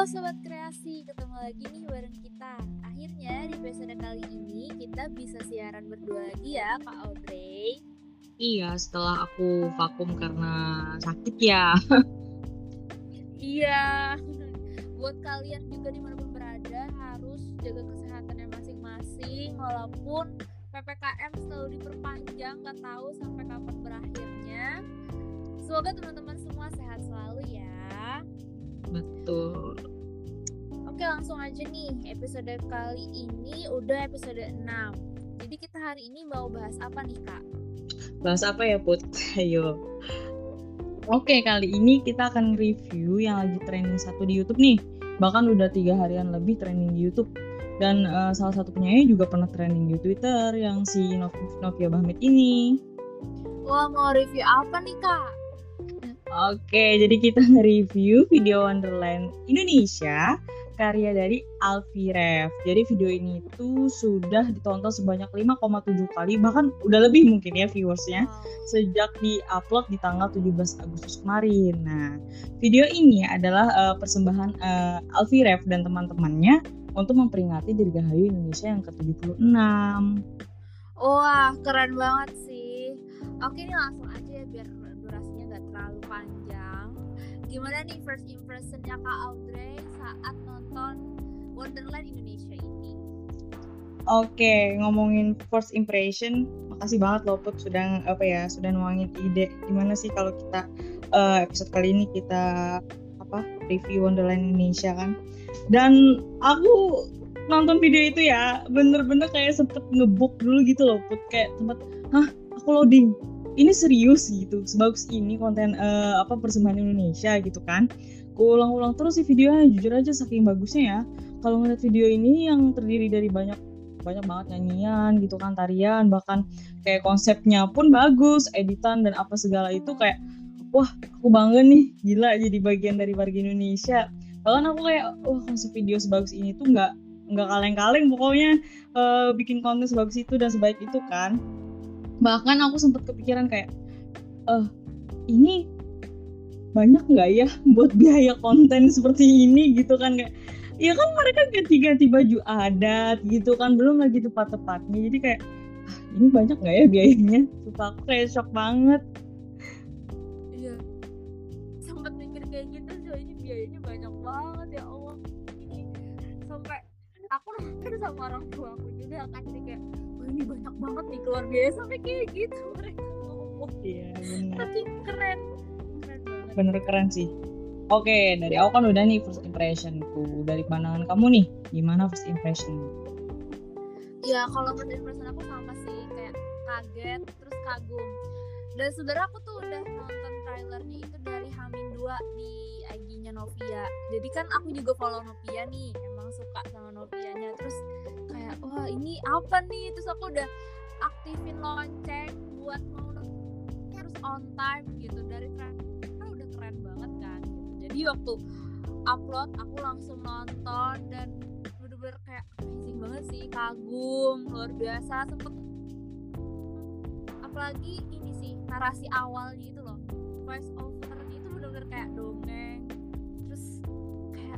Halo Sobat Kreasi, ketemu lagi nih bareng kita. Akhirnya di episode kali ini kita bisa siaran berdua lagi ya Kak Audrey Iya, setelah aku vakum karena sakit ya. Iya. Buat kalian juga di mana pun berada harus jaga kesehatannya masing-masing Walaupun PPKM selalu diperpanjang, gak tahu sampai kapan berakhirnya. Semoga teman-teman semua sehat selalu ya. Betul. Oke langsung aja nih episode kali ini udah episode 6 Jadi kita hari ini mau bahas apa nih kak? Bahas apa ya, Put? Ayo. Oke, kali ini kita akan review yang lagi trending satu di YouTube nih. Bahkan udah tiga harian lebih trending di YouTube. Dan eh, salah satu penyanyi juga pernah trending di Twitter yang si Nov- Novia Bahmit ini. Wah mau review apa nih kak? Oke, jadi kita nge-review video Wonderland Indonesia karya dari Alfi Rev. Jadi video ini tuh sudah ditonton sebanyak 5,7 kali, bahkan udah lebih mungkin ya viewersnya sejak di-upload di tanggal 17 Agustus kemarin. Nah, video ini adalah eh, persembahan eh, Alfi Rev dan teman-temannya untuk memperingati Dirgahayu Indonesia yang ke-76. Wah keren banget sih Oke ini langsung aja ya biar Gimana nih first impressionnya kak Audrey saat nonton Wonderland Indonesia ini? Oke, ngomongin first impression, makasih banget loh Put sudah apa ya, sudah nuangin ide gimana sih kalau kita eh, episode kali ini kita apa review Wonderland Indonesia kan. Dan aku nonton video itu ya, bener-bener kayak sempet ngebuk dulu gitu loh Put kayak sempet, hah aku loading. Ini serius gitu, sebagus ini konten eh, apa persembahan Indonesia gitu kan. Ku ulang-ulang terus sih videonya, jujur aja saking bagusnya ya. Kalau ngeliat video ini yang terdiri dari banyak banyak banget nyanyian gitu kan tarian bahkan kayak konsepnya pun bagus editan dan apa segala itu kayak wah aku bangga nih gila jadi bagian dari warga Indonesia bahkan aku kayak wah konsep video sebagus ini tuh nggak nggak kaleng-kaleng pokoknya eh, bikin konten sebagus itu dan sebaik itu kan bahkan aku sempat kepikiran kayak eh ini banyak nggak ya buat biaya konten seperti ini? Gitu kan kayak ya kan mereka ganti-ganti baju adat gitu kan belum lagi tepat-tepatnya jadi kayak "Ah, ini banyak nggak ya biayanya? Sumpah aku kayak shock banget. Iya. Sempet mikir kayak gitu so ini biayanya banyak banget ya Allah. Ini sampai aku nonton sama orang tua aku juga kan jadi kayak Wah ini banyak banget nih keluar biaya sampai kayak gitu mereka ngomong. Iya Tapi keren Keren banget. Bener keren sih. Oke dari aku kan udah nih first impressionku. Dari pandangan kamu nih gimana first impression Ya kalau first impression aku sama sih kayak kaget terus kagum. Dan saudara aku tuh udah nonton trailernya itu dari Hamin 2 di IG-nya Novia. Jadi kan aku juga follow Novia nih emang suka sama Novianya. Terus kayak wah ini apa nih? Terus aku udah aktifin lonceng buat mau harus on time gitu dari trailer kan udah keren banget kan gitu. Jadi waktu upload aku langsung nonton dan bener-bener kayak amazing banget sih kagum luar biasa sempet apalagi ini sih narasi awalnya itu loh voice overnya itu bener-bener kayak dongeng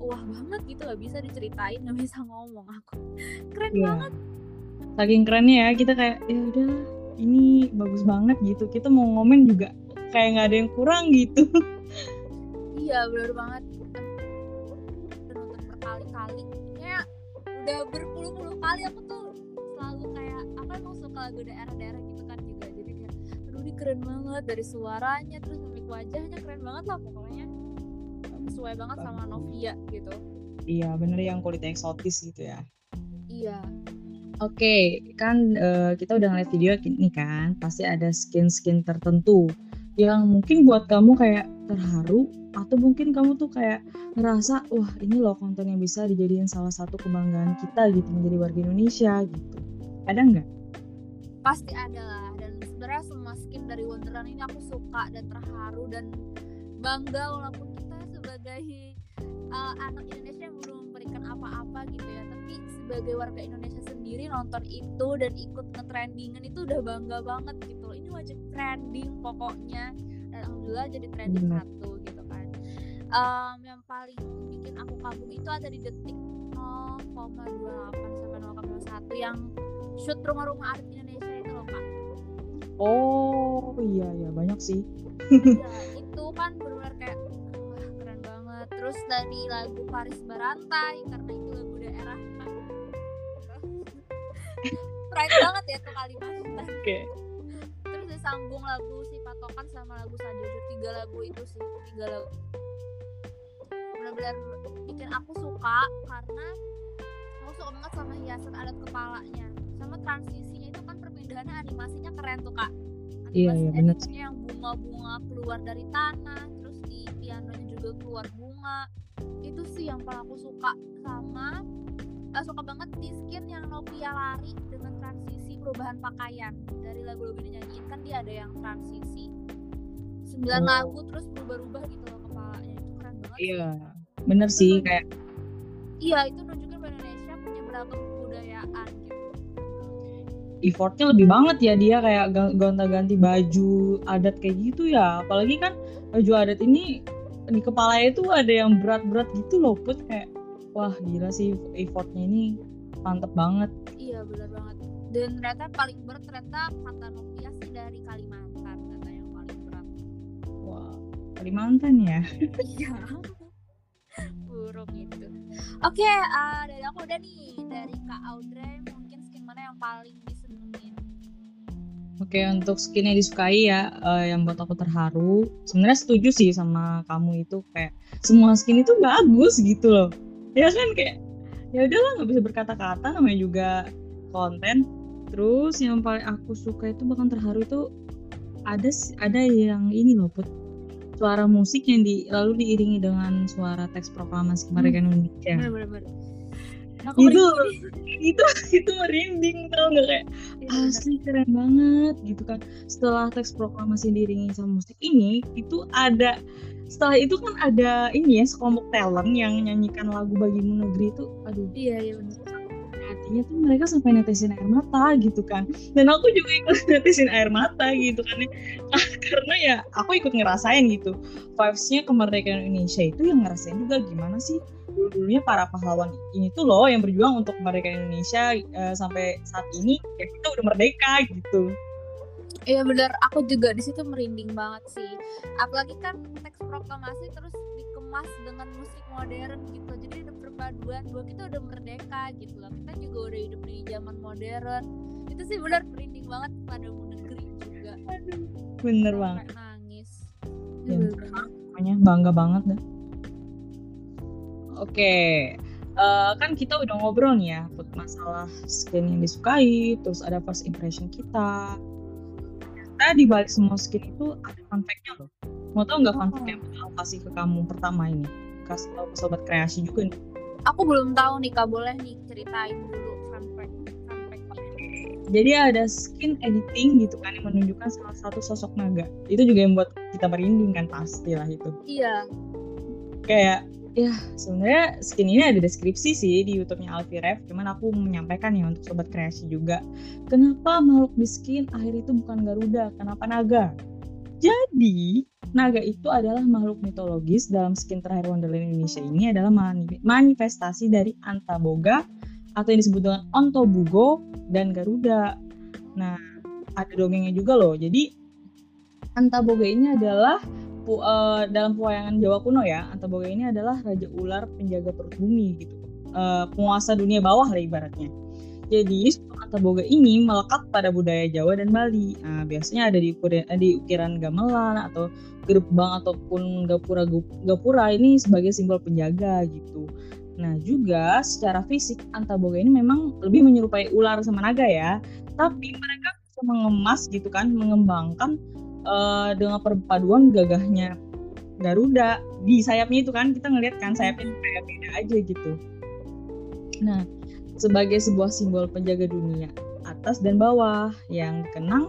wah banget gitu gak bisa diceritain gak bisa ngomong. Aku keren Iya. banget. Saking kerennya ya kita kayak ya udah ini bagus banget gitu. Kita mau ngomen juga kayak nggak ada yang kurang gitu. Iya bener banget. Udah nonton berkali-kali. Kayak udah berpuluh-puluh kali aku tuh selalu kayak apa emang suka lagu daerah-daerah gitu kan juga. Jadi kayak aduh ini keren banget dari suaranya terus mimik wajahnya keren banget lah pokoknya sesuai banget sama Novia gitu iya bener yang kulitnya eksotis gitu ya iya Oke, kan eh, kita udah ngeliat video ini kan, pasti ada skin-skin tertentu yang mungkin buat kamu kayak terharu atau mungkin kamu tuh kayak ngerasa wah ini loh konten yang bisa dijadiin salah satu kebanggaan kita gitu menjadi warga Indonesia gitu. Ada nggak? pasti ada lah dan sebenarnya semua skin dari Wonderland ini aku suka dan terharu dan bangga walaupun kita sebagai uh, anak Indonesia yang belum memberikan apa-apa gitu ya. Tapi sebagai warga Indonesia sendiri nonton itu dan ikut ngetrendingan itu udah bangga banget gitu loh. Ini wajib trending pokoknya. Dan alhamdulillah jadi trending Benar. satu gitu kan. Um, yang paling bikin aku kagum itu ada di detik 0,28 sampai 0,1 yang shoot rumah-rumah art Indonesia itu loh kak. Oh iya iya. Banyak sih. Ya, itu kan terus dari lagu Paris Barantai karena itu lagu daerah. Pride banget ya tuh Kalimantan oke. Okay. terus disambung lagu si patokan sama lagu Sanjojo tiga lagu itu sih tiga lagu. Benar-benar bikin aku suka karena aku suka banget sama hiasan adat kepalanya. Sama transisinya itu kan perpindahannya animasinya keren tuh kak. Iya iya benar yang bunga-bunga keluar dari tanah di pianonya juga keluar bunga. Itu sih yang paling aku suka sama uh, suka banget di skin yang Novia lari dengan transisi perubahan pakaian. Dari lagu-lagu yang nyanyiin kan dia ada yang transisi. Sembilan oh. lagu terus berubah-ubah gitu loh kepalanya. Itu keren banget iya bener sih kayak iya itu nunjukin bahwa Indonesia punya beragam kebudayaan gitu. Effortnya lebih banget ya dia kayak gonta-ganti baju adat kayak gitu ya. Apalagi kan baju adat ini di kepala itu ada yang berat-berat gitu loh put. Kayak wah gila sih effortnya ini. Mantep banget. Iya benar banget. Dan ternyata paling berat ternyata kata Nokia sih dari Kalimantan kata yang paling berat. Wah Kalimantan ya? Iya. Burung itu. Oke okay, uh, dari aku udah nih dari Kak Audrey mungkin skin mana yang paling Oke untuk skin yang disukai ya uh, yang buat aku terharu sebenarnya setuju sih sama kamu itu kayak semua skin itu bagus gitu loh ya kan kayak ya udahlah nggak bisa berkata-kata namanya juga konten terus yang paling aku suka itu bahkan terharu itu ada ada yang ini loh put suara musik yang di lalu diiringi dengan suara teks proklamasi kemerdekaan hmm. Indonesia. Bener, Aku itu itu itu merinding tau nggak? Kayak ya, asli keren banget gitu kan. Setelah teks proklamasi diiringi sama musik ini itu ada setelah itu kan ada ini ya sekelompok talent yang nyanyikan lagu bagimu negeri itu aduh. Iya iya benar artinya tuh mereka sampai netesin air mata gitu kan. Dan aku juga ikut netesin air mata gitu kan ya. karena ya aku ikut ngerasain gitu. Vibesnya kemerdekaan Indonesia itu yang ngerasain juga gimana sih dulu-dulunya para pahlawan ini tuh loh yang berjuang untuk kemerdekaan Indonesia uh, sampai saat ini ya kita udah merdeka gitu Iya bener, aku juga di situ merinding banget sih. Apalagi kan teks proklamasi terus dikemas dengan musik modern gitu. Jadi ada perpaduan dua kita udah merdeka gitu loh. Kita juga udah hidup di zaman modern. Itu sih bener merinding banget pada negeri juga. Aduh, bener banget. Nangis. Ya, pokoknya bangga banget dah. Oke, okay. uh, eh, kan kita udah ngobrol nih ya, masalah skin yang disukai, terus ada first impression kita, ternyata di balik semua skin itu ada fun fact-nya loh. Mau tau nggak fun fact yang aku kasih ke kamu pertama ini? Kasih tau ke sobat kreasi juga nih. Aku belum tahu nih kak, boleh nih ceritain dulu fun fact. Fun fact Jadi ada skin editing gitu kan yang menunjukkan salah satu sosok naga. Itu juga yang buat kita merinding kan pastilah itu. Iya. Kayak ya sebenarnya skin ini ada deskripsi sih di YouTube-nya Alfi Ref, cuman aku menyampaikan ya untuk sobat kreasi juga. Kenapa makhluk di skin akhir itu bukan Garuda, kenapa naga? Jadi, naga itu adalah makhluk mitologis dalam skin terakhir Wonderland Indonesia ini adalah manifestasi dari Antaboga atau yang disebut dengan Ontobugo dan Garuda. Nah, ada dongengnya juga loh. Jadi, Antaboga ini adalah pu, uh, dalam pewayangan Jawa kuno ya, Antaboga ini adalah raja ular penjaga perut bumi gitu. Uh, penguasa dunia bawah lah ibaratnya. Jadi Antaboga ini melekat pada budaya Jawa dan Bali. Nah, biasanya ada di ukiran, di ukiran gamelan atau gerbang ataupun gapura gapura ini sebagai simbol penjaga gitu. Nah juga secara fisik Antaboga ini memang lebih menyerupai ular sama naga ya, tapi mereka bisa mengemas gitu kan, mengembangkan uh, dengan perpaduan gagahnya Garuda di sayapnya itu kan kita ngeliat kan sayapnya kayak beda aja gitu. Nah, sebagai sebuah simbol penjaga dunia atas dan bawah yang dikenang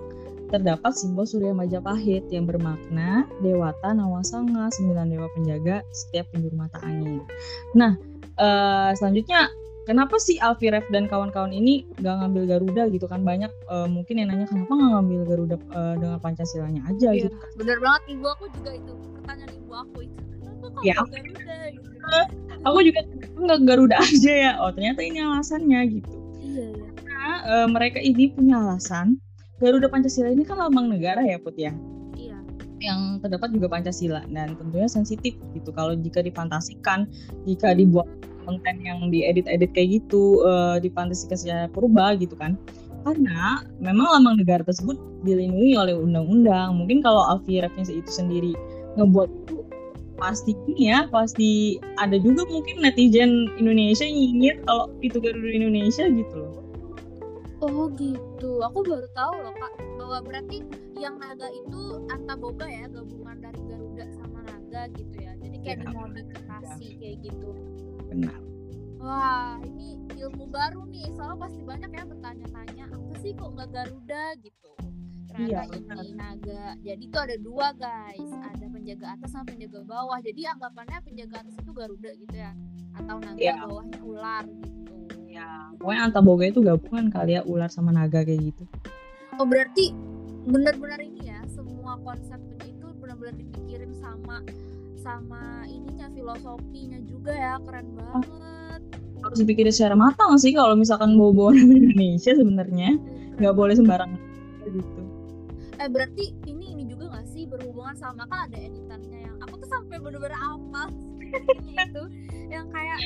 terdapat simbol Surya Majapahit yang bermakna Dewata Nawasanga, sembilan dewa penjaga setiap penjuru mata angin. Nah, uh, selanjutnya kenapa sih Alfiref dan kawan-kawan ini gak ngambil Garuda gitu kan? Banyak uh, mungkin yang nanya kenapa gak ngambil Garuda uh, dengan Pancasilanya aja? Iya, gitu kan. bener banget. Ibu aku juga itu pertanyaan ibu aku itu kenapa kok nggak Garuda? Gitu aku juga nggak Garuda aja ya? Oh ternyata ini alasannya gitu. Iya ya karena eh, mereka ini punya alasan. Garuda Pancasila ini kan lambang negara ya Put ya? Iya. Yang terdapat juga Pancasila dan tentunya sensitif gitu. Kalau jika difantasikan jika dibuat konten yang diedit-edit kayak gitu eh, difantasikan secara purba gitu kan. Karena memang lambang negara tersebut dilindungi oleh undang-undang. Mungkin kalau Alfie Refnya itu sendiri ngebuat itu pasti ya pasti ada juga mungkin netizen Indonesia yang nyinyir kalau itu Garuda Indonesia gitu loh. Oh gitu. Aku baru tahu loh kak bahwa berarti yang naga itu antaboga ya gabungan dari Garuda sama naga gitu ya. Jadi kayak Ya, dimodifikasi kayak gitu benar Wah, ini ilmu baru nih. Soalnya pasti banyak ya bertanya-tanya, apa sih kok nggak Garuda gitu. Iya, Ternyata benar. ini naga. Jadi tuh ada dua guys, ada penjaga atas sama penjaga bawah. Jadi anggapannya penjaga atas itu Garuda gitu ya, atau naga Iya. bawahnya ular gitu. ya pokoknya Antaboga itu gabungan kali ya ular sama naga kayak gitu Oh berarti benar-benar ini ya, semua konsepnya itu benar-benar dipikirin sama sama ininya filosofinya juga ya, keren banget. harus dipikirin secara matang sih kalau misalkan bawa-bawa nama Indonesia sebenarnya. Nggak boleh sembarangan gitu. Eh berarti ini ini juga gak sih berhubungan sama kan ada editannya yang aku tuh sampai bener-bener apa itu yang kayak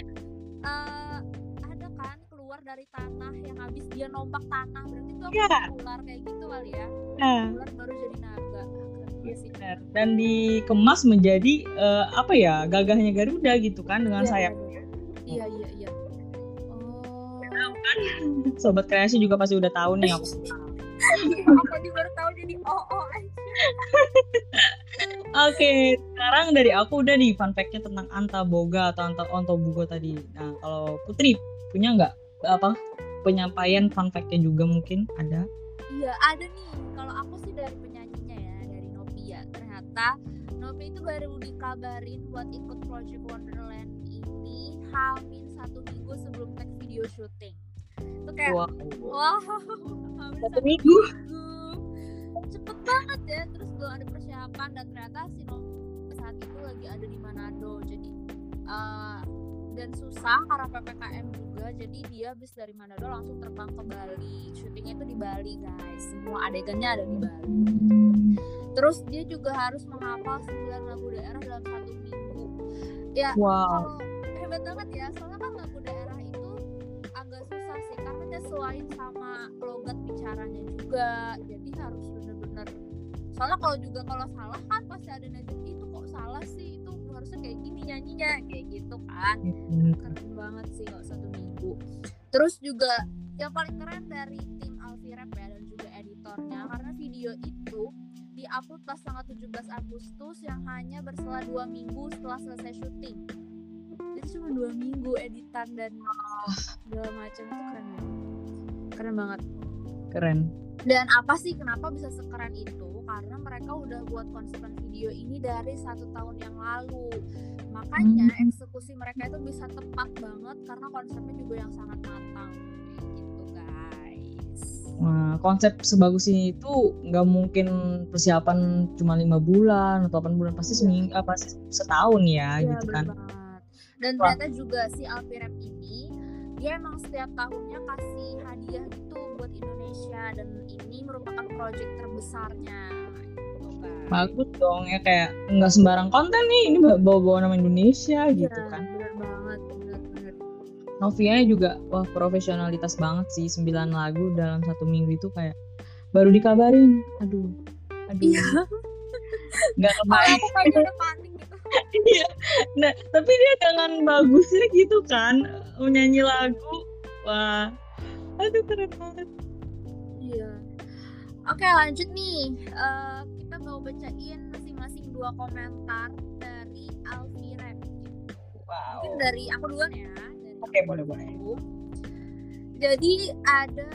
eh, ada kan keluar dari tanah yang habis dia nombak tanah berarti itu Iya. sih, ular kayak gitu kali ya. Nah ular Sih. benar. dan dikemas menjadi eh, apa ya gagahnya Garuda gitu kan dengan Iya, sayap iya, iya iya iya oh sobat kreasi juga pasti udah tahu nih aku aku juga baru tahu jadi oh oh Oke, sekarang dari aku udah di fun fact-nya tentang Antaboga atau Anta Ontobugo tadi. Nah, kalau Putri punya nggak apa penyampaian fun fact-nya juga mungkin ada? Iya ada nih. Kalau aku sih dari ya Novia. Ternyata Novia itu baru dikabarin buat ikut Project Wonderland ini hamin satu minggu sebelum tag video syuting. Itu kayak Wow. wow, hamin Satu satu minggu. minggu. Cepet banget ya. Terus belum ada persiapan dan ternyata si Novia saat itu lagi ada di Manado. Jadi eh, dan susah karena ppkm juga jadi dia habis dari Manado langsung terbang ke Bali. Syutingnya itu di Bali guys. Semua adegannya ada di Bali. Terus dia juga harus menghafal 9 lagu daerah dalam satu minggu. Ya Wow. kalau hebat banget ya. Soalnya kan lagu daerah itu agak susah sih karena nyesuaiin sama logat bicaranya juga jadi harus bener-bener. Soalnya kalau juga kalau salah kan pasti ada netizen itu kok salah sih harusnya kayak gini nyanyinya kayak gitu kan. Keren banget sih kok satu minggu. Terus juga yang paling keren dari tim Alfi Rap ya dan juga editornya karena video itu diupload pas tanggal 17 Agustus yang hanya berselang dua minggu setelah selesai syuting. Jadi cuma dua minggu editan dan segala macam itu keren banget keren banget. Keren. dan apa sih kenapa bisa sekeren itu? Karena mereka udah buat konsepan video ini dari satu tahun yang lalu. Makanya Hmm. eksekusi mereka itu bisa tepat banget karena konsepnya juga yang sangat matang. Gitu guys. Nah, konsep sebagus ini itu nggak mungkin persiapan cuma lima bulan atau 8 bulan pasti Iya. seminggu apa pasti setahun ya Iya, gitu kan. banget. Dan Wah. ternyata juga si Alpi Rap ini dia emang setiap tahunnya kasih hadiah gitu buat Indonesia dan ini merupakan proyek terbesarnya. Gitu, guys. Bagus dong ya kayak nggak sembarang konten nih ini bawa-bawa nama Indonesia gitu kan. bener banget, bener bener. Novia juga wah profesionalitas banget sih 9 lagu dalam satu minggu itu kayak baru dikabarin aduh aduh Iya. nggak kebayang aku kayak udah panik gitu. Iya. nah tapi dia dengan bagusnya gitu kan menyanyi lagu wah aduh keren banget Iya. Oke lanjut nih. Eh, kita mau bacain masing-masing dua komentar dari Alfi Rap. wow Mungkin dari aku duluan ya. Oke, boleh, boleh. aku. Jadi ada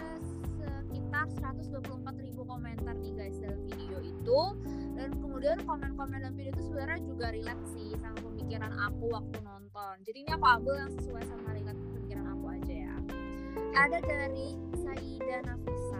sekitar 124 ribu komentar nih guys dalam video itu dan kemudian komen-komen dalam video itu sebenarnya juga relate sih sama pemikiran aku waktu nonton. Jadi ini aku ambil yang sesuai sama relate pemikiran aku aja ya. Ada dari Saida Nafisa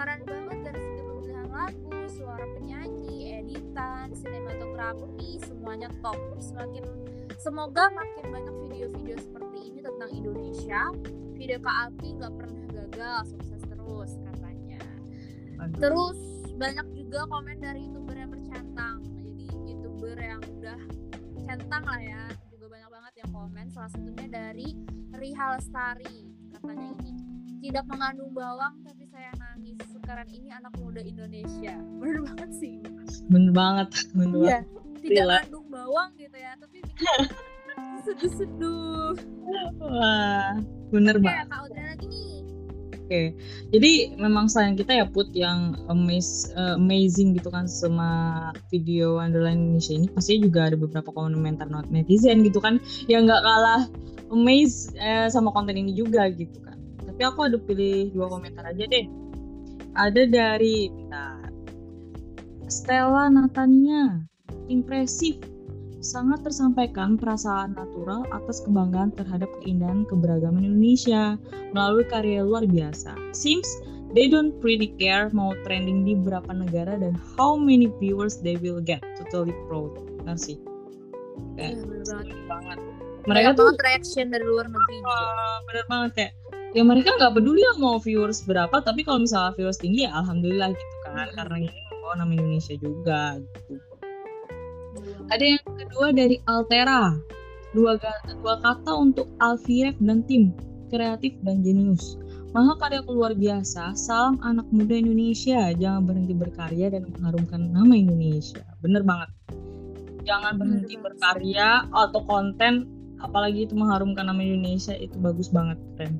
keren banget dari segi pemilihan lagu, suara penyanyi, editan, sinematografi semuanya top. Semakin semoga makin banyak video-video seperti ini tentang Indonesia video Kak Alpi nggak pernah gagal sukses terus katanya. Terus banyak juga komen dari youtuber yang bercentang jadi youtuber yang udah centang lah ya. Juga banyak banget yang komen. Salah satunya dari Rihal Lestari katanya ini. Tidak mengandung bawang sekarang ini anak muda Indonesia. Bener banget sih. Bener banget bener iya banget. tidak mengandung bawang gitu ya tapi seduh-seduh. Wah bener oke banget. Kak Audrey lagi nih. Oke, jadi memang sayang kita ya Put yang amaze, eh, amazing gitu kan sama video Wonderland Indonesia ini. Pasti juga ada beberapa komentar not netizen gitu kan yang nggak kalah amaze eh, sama konten ini juga gitu kan. Tapi aku ada pilih dua komentar aja deh. Ada dari bentar, Stella Natania, impresif, sangat tersampaikan perasaan natural atas kebanggaan terhadap keindahan keberagaman Indonesia melalui karya luar biasa. Seems they don't pretty care mau trending di berapa negara dan how many viewers they will get. Totally proud. Benar sih. Bener banget mereka tuh banget reaction dari luar negeri uh, bener banget kayak ya mereka nggak peduli ya mau viewers berapa tapi kalau misalnya viewers tinggi ya alhamdulillah gitu kan Hmm. karena ini membawa nama Indonesia juga gitu. Ada yang kedua dari Altera. Dua, dua kata untuk Alfiref dan tim, kreatif dan jenius. Maha karya luar biasa, salam anak muda Indonesia. Jangan berhenti berkarya dan mengharumkan nama Indonesia. Bener banget. Jangan berhenti berkarya atau konten, apalagi itu mengharumkan nama Indonesia, itu bagus banget, keren.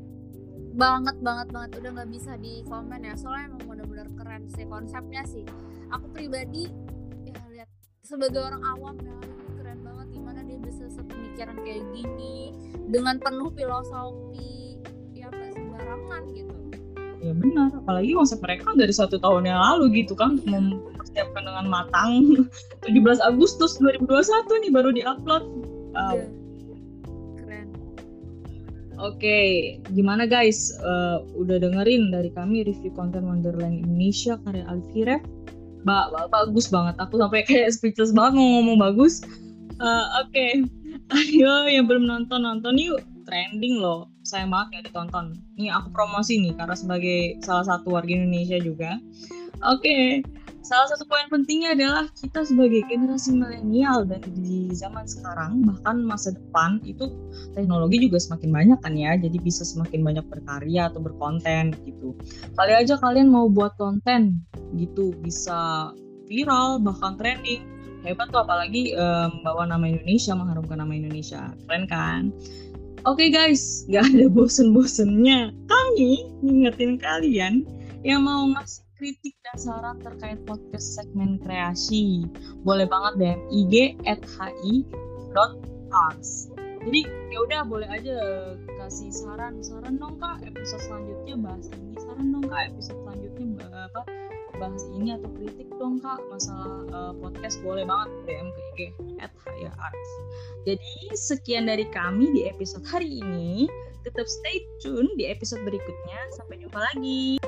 Banget banget banget udah nggak bisa di komen ya soalnya emang bener-bener keren sih konsepnya sih aku pribadi ya lihat sebagai orang awam ya ini keren banget gimana dia bisa sepemikiran kayak gini dengan penuh filosofi ya nggak sembarangan gitu Ya benar, apalagi konsep mereka dari satu tahun yang lalu gitu kan, mempersiapkan dengan matang. 17 Agustus 2021 nih baru diupload. Wow. Iya. Oke, gimana guys? Eh, udah dengerin dari kami review konten Wonderland Indonesia karya Alfiref? Ba ba- bagus banget. Aku sampai kayak speechless banget mau ngomong bagus. Eh, Oke, ayo yang belum nonton nonton yuk. Trending loh. Sayang banget nggak ditonton. Ini aku promosi nih karena sebagai salah satu warga Indonesia juga. Oke, salah satu poin pentingnya adalah kita sebagai generasi milenial dan di zaman sekarang bahkan masa depan itu teknologi juga semakin banyak kan ya. Jadi bisa semakin banyak berkarya atau berkonten gitu. Kali aja kalian mau buat konten gitu bisa viral bahkan trending. Hebat tuh apalagi eh, membawa nama Indonesia mengharumkan nama Indonesia. Keren kan? Oke guys, gak ada bosen-bosennya. Kami ngingetin kalian yang mau ngasih kritik dan saran terkait podcast segmen kreasi. Boleh banget DM IG at hi.arts jadi ya udah boleh aja kasih saran saran dong kak episode selanjutnya bahas ini saran dong kak episode selanjutnya apa bahas ini atau kritik dong kak masalah eh, podcast boleh banget DM ke IG at Arts. Jadi sekian dari kami di episode hari ini. Tetap stay tune di episode berikutnya. Sampai jumpa lagi.